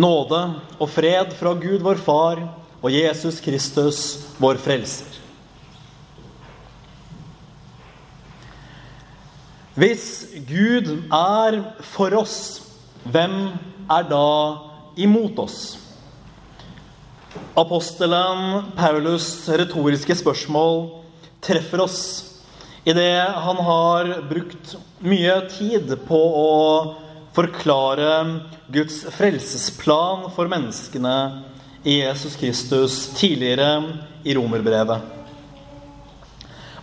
Nåde og fred fra Gud vår Far og Jesus Kristus, vår Frelser. Hvis Gud er for oss, hvem er da imot oss? Apostelen Paulus' retoriske spørsmål treffer oss idet han har brukt mye tid på å forklare Guds frelsesplan for menneskene i Jesus Kristus tidligere i romerbrevet.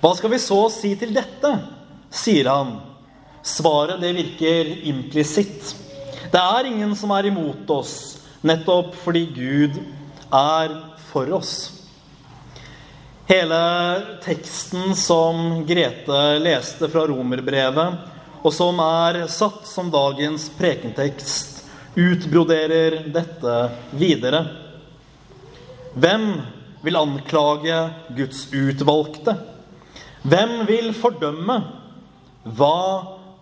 Hva skal vi så si til dette? sier han. Svaret det virker implisitt. Det er ingen som er imot oss, nettopp fordi Gud er for oss. Hele teksten som Grete leste fra romerbrevet, og som er satt som dagens prekentekst, utbroderer dette videre. Hvem vil anklage Guds utvalgte? Hvem vil fordømme? Hva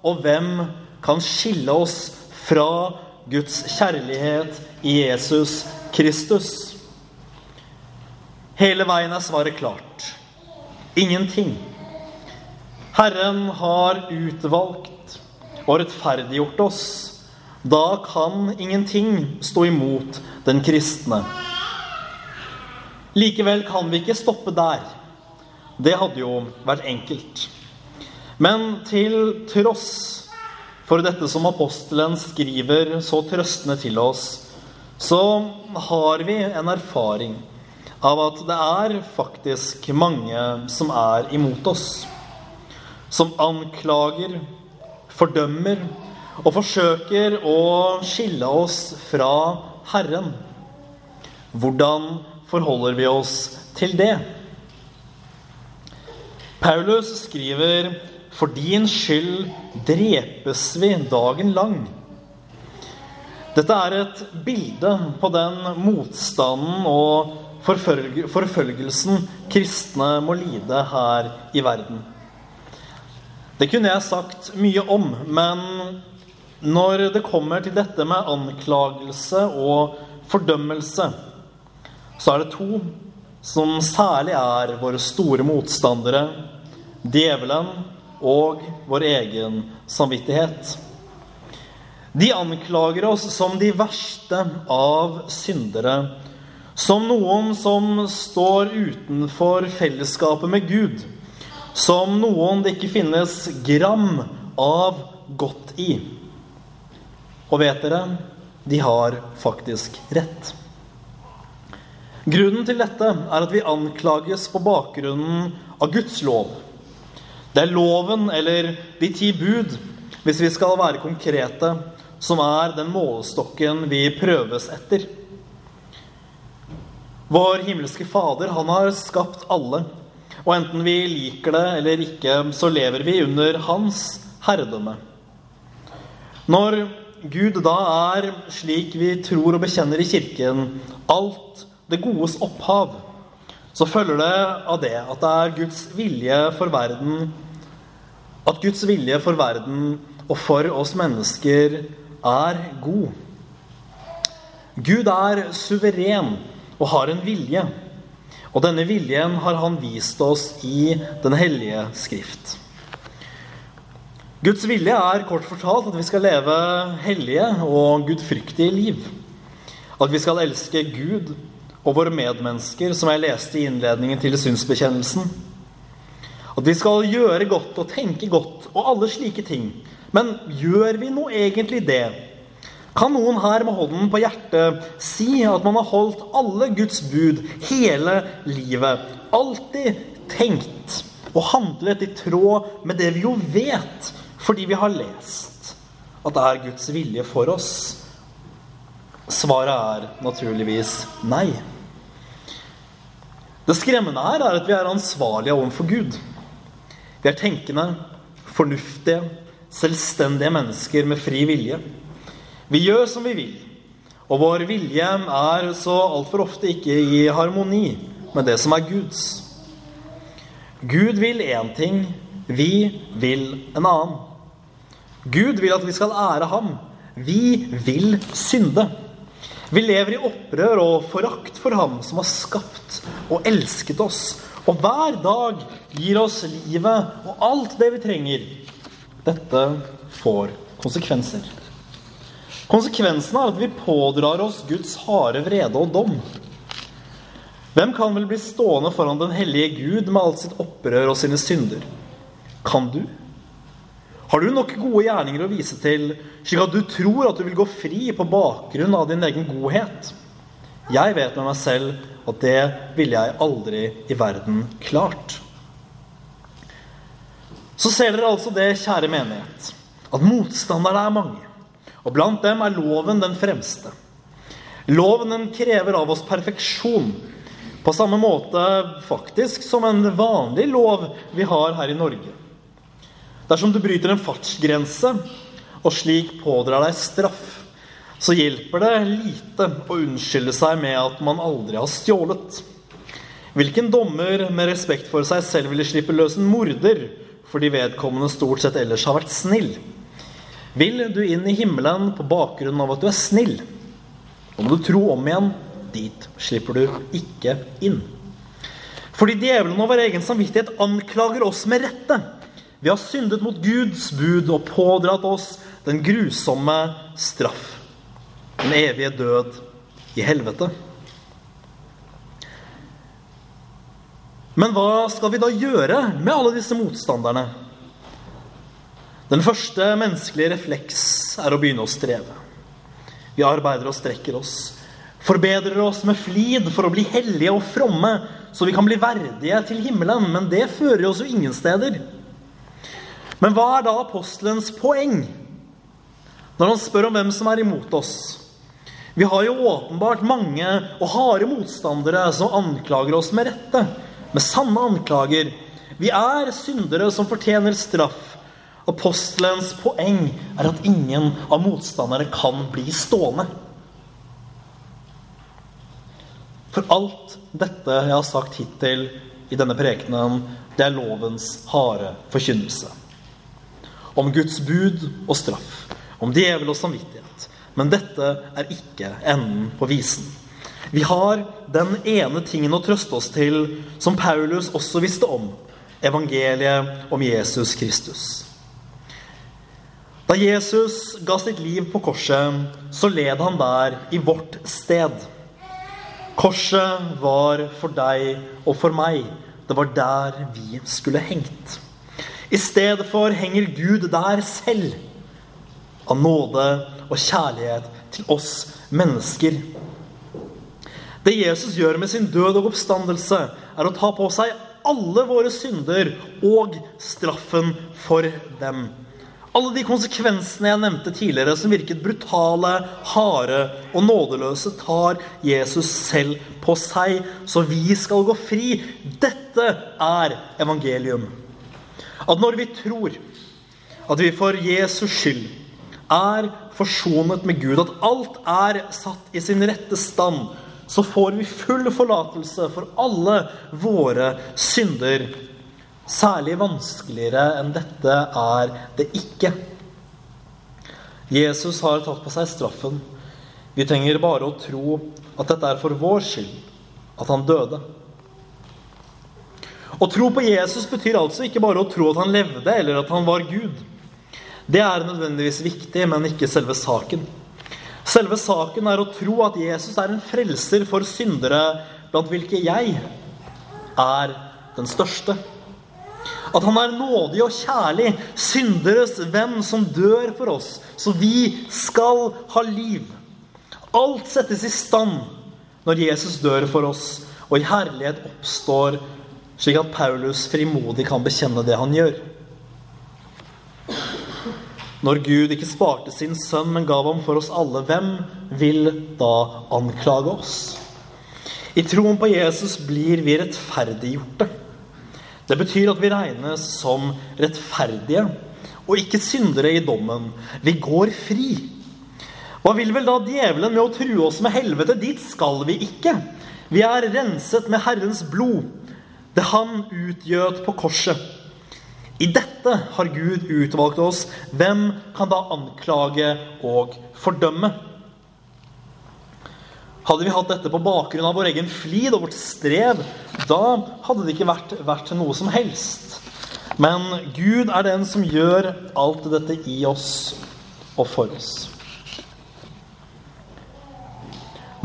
og hvem kan skille oss fra Guds kjærlighet i Jesus Kristus? Hele veien er svaret klart. Ingenting. Herren har utvalgt og rettferdiggjort oss. Da kan ingenting stå imot den kristne. Likevel kan vi ikke stoppe der. Det hadde jo vært enkelt. Men til tross for dette som apostelen skriver så trøstende til oss, så har vi en erfaring av at det er faktisk mange som er imot oss. Som anklager, fordømmer og forsøker å skille oss fra Herren. Hvordan forholder vi oss til det? Paulus skriver for din skyld drepes vi dagen lang. Dette er et bilde på den motstanden og forfølgelsen kristne må lide her i verden. Det kunne jeg sagt mye om, men når det kommer til dette med anklagelse og fordømmelse, så er det to som særlig er våre store motstandere, djevelen og vår egen samvittighet. De anklager oss som de verste av syndere, som noen som står utenfor fellesskapet med Gud, som noen det ikke finnes gram av godt i. Og vet dere, de har faktisk rett. Grunnen til dette er at vi anklages på bakgrunnen av Guds lov. Det er loven, eller de ti bud, hvis vi skal være konkrete, som er den målestokken vi prøves etter. Vår himmelske Fader, han har skapt alle. Og enten vi liker det eller ikke, så lever vi under hans herredømme. Når Gud da er, slik vi tror og bekjenner i Kirken, alt det godes opphav, så følger det av det at det er Guds vilje for verden at Guds vilje for verden og for oss mennesker er god. Gud er suveren og har en vilje. Og denne viljen har han vist oss i Den hellige skrift. Guds vilje er kort fortalt at vi skal leve hellige og gudfryktige liv. At vi skal elske Gud og våre medmennesker, som jeg leste i innledningen til synsbekjennelsen. At vi skal gjøre godt og tenke godt og alle slike ting. Men gjør vi nå egentlig det? Kan noen her med hånden på hjertet si at man har holdt alle Guds bud hele livet? Alltid tenkt og handlet i tråd med det vi jo vet, fordi vi har lest at det er Guds vilje for oss? Svaret er naturligvis nei. Det skremmende her er at vi er ansvarlige overfor Gud. Vi er tenkende, fornuftige, selvstendige mennesker med fri vilje. Vi gjør som vi vil, og vår vilje er så altfor ofte ikke i harmoni med det som er Guds. Gud vil én ting, vi vil en annen. Gud vil at vi skal ære ham. Vi vil synde. Vi lever i opprør og forakt for ham som har skapt og elsket oss, og hver dag gir oss livet og alt det vi trenger. Dette får konsekvenser. Konsekvensen er at vi pådrar oss Guds harde vrede og dom. Hvem kan vel bli stående foran den hellige Gud med alt sitt opprør og sine synder? Kan du? Har du nok gode gjerninger å vise til, slik at du tror at du vil gå fri på bakgrunn av din egen godhet? Jeg vet med meg selv at det ville jeg aldri i verden klart. Så ser dere altså det, kjære menighet, at motstanderne er mange. Og blant dem er loven den fremste. Loven den krever av oss perfeksjon. På samme måte faktisk som en vanlig lov vi har her i Norge. Dersom du bryter en fartsgrense og slik pådrar deg straff, så hjelper det lite å unnskylde seg med at man aldri har stjålet. Hvilken dommer med respekt for seg selv ville slippe løs en morder fordi vedkommende stort sett ellers har vært snill? Vil du inn i himmelen på bakgrunn av at du er snill? Da må du tro om igjen. Dit slipper du ikke inn. Fordi djevelen over egen samvittighet anklager oss med rette vi har syndet mot Guds bud og pådratt oss den grusomme straff. Den evige død i helvete. Men hva skal vi da gjøre med alle disse motstanderne? Den første menneskelige refleks er å begynne å streve. Vi arbeider og strekker oss, forbedrer oss med flid for å bli hellige og fromme, så vi kan bli verdige til himmelen, men det fører oss jo ingen steder. Men hva er da apostelens poeng når han spør om hvem som er imot oss? Vi har jo åpenbart mange og harde motstandere som anklager oss med rette, med sanne anklager. Vi er syndere som fortjener straff. Apostelens poeng er at ingen av motstanderne kan bli stående. For alt dette jeg har sagt hittil i denne prekenen, det er lovens harde forkynnelse om Guds bud og straff, om djevel og samvittighet. Men dette er ikke enden på visen. Vi har den ene tingen å trøste oss til som Paulus også visste om evangeliet om Jesus Kristus. Da Jesus ga sitt liv på korset, så led han der i vårt sted. Korset var for deg og for meg. Det var der vi skulle hengt. I stedet for henger Gud der selv, av nåde og kjærlighet til oss mennesker. Det Jesus gjør med sin død og oppstandelse, er å ta på seg alle våre synder og straffen for dem. Alle de konsekvensene jeg nevnte tidligere, som virket brutale, harde og nådeløse, tar Jesus selv på seg, så vi skal gå fri. Dette er evangelium. At når vi tror at vi for Jesus skyld er forsonet med Gud, at alt er satt i sin rette stand, så får vi full forlatelse for alle våre synder. Særlig vanskeligere enn dette er det ikke. Jesus har tatt på seg straffen. Vi trenger bare å tro at dette er for vår skyld, at han døde. Å tro på Jesus betyr altså ikke bare å tro at han levde, eller at han var Gud. Det er nødvendigvis viktig, men ikke selve saken. Selve saken er å tro at Jesus er en frelser for syndere, blant hvilke jeg er den største. At han er nådig og kjærlig, synderes venn som dør for oss, så vi skal ha liv. Alt settes i stand når Jesus dør for oss, og i herlighet oppstår slik at Paulus frimodig kan bekjenne det han gjør. Når Gud ikke sparte sin sønn, men gav ham for oss alle, hvem vil da anklage oss? I troen på Jesus blir vi rettferdiggjorte. Det betyr at vi regnes som rettferdige og ikke syndere i dommen. Vi går fri. Hva vil vel da djevelen med å true oss med helvete? Dit skal vi ikke. Vi er renset med Herrens blod det han utgjøt på korset. I dette har Gud utvalgt oss. Hvem kan da anklage og fordømme? Hadde vi hatt dette på bakgrunn av vår egen flid og vårt strev, da hadde det ikke vært verdt noe som helst. Men Gud er den som gjør alt dette i oss og for oss.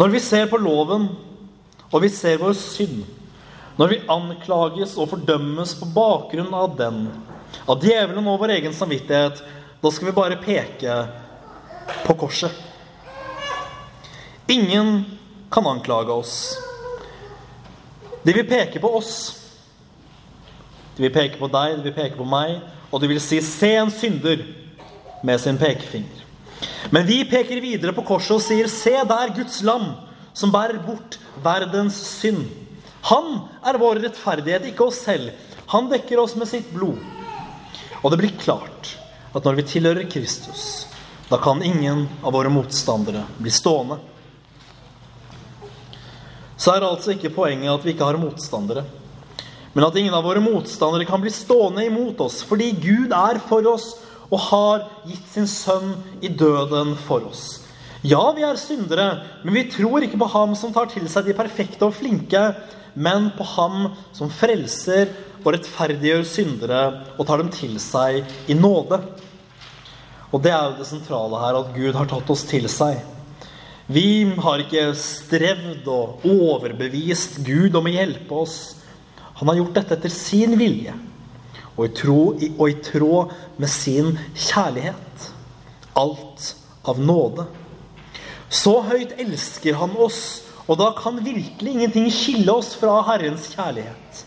Når vi ser på loven, og vi ser vår synd, når vi anklages og fordømmes på bakgrunn av den, av djevelen og vår egen samvittighet, da skal vi bare peke på korset. Ingen kan anklage oss. De vil peke på oss. De vil peke på deg, de vil peke på meg, og de vil si 'se en synder' med sin pekefinger. Men vi peker videre på korset og sier 'se der Guds lam' som bærer bort verdens synd. Han er vår rettferdighet, ikke oss selv. Han dekker oss med sitt blod. Og det blir klart at når vi tilhører Kristus, da kan ingen av våre motstandere bli stående. Så er altså ikke poenget at vi ikke har motstandere, men at ingen av våre motstandere kan bli stående imot oss, fordi Gud er for oss og har gitt sin sønn i døden for oss. Ja, vi er syndere, men vi tror ikke på ham som tar til seg de perfekte og flinke, men på ham som frelser og rettferdiggjør syndere og tar dem til seg i nåde. Og det er jo det sentrale her, at Gud har tatt oss til seg. Vi har ikke strevd og overbevist Gud om å hjelpe oss. Han har gjort dette etter sin vilje og i, tråd med sin kjærlighet. Alt av nåde. Så høyt elsker han oss, og da kan virkelig ingenting skille oss fra Herrens kjærlighet.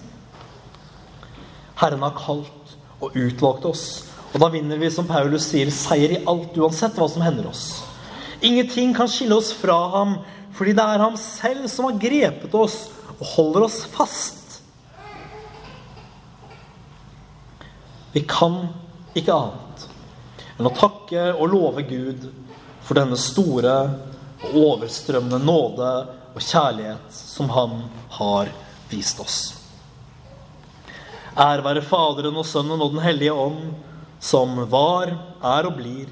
Herren har kalt og utvalgt oss, og da vinner vi, som Paulus sier, seier i alt, uansett hva som hender oss. Ingenting kan skille oss fra ham, fordi det er ham selv som har grepet oss og holder oss fast. Vi kan ikke annet enn å takke og love Gud for denne store og overstrømmende nåde og kjærlighet som Han har vist oss. Ære være Faderen og Sønnen og Den hellige ånd, som var, er og blir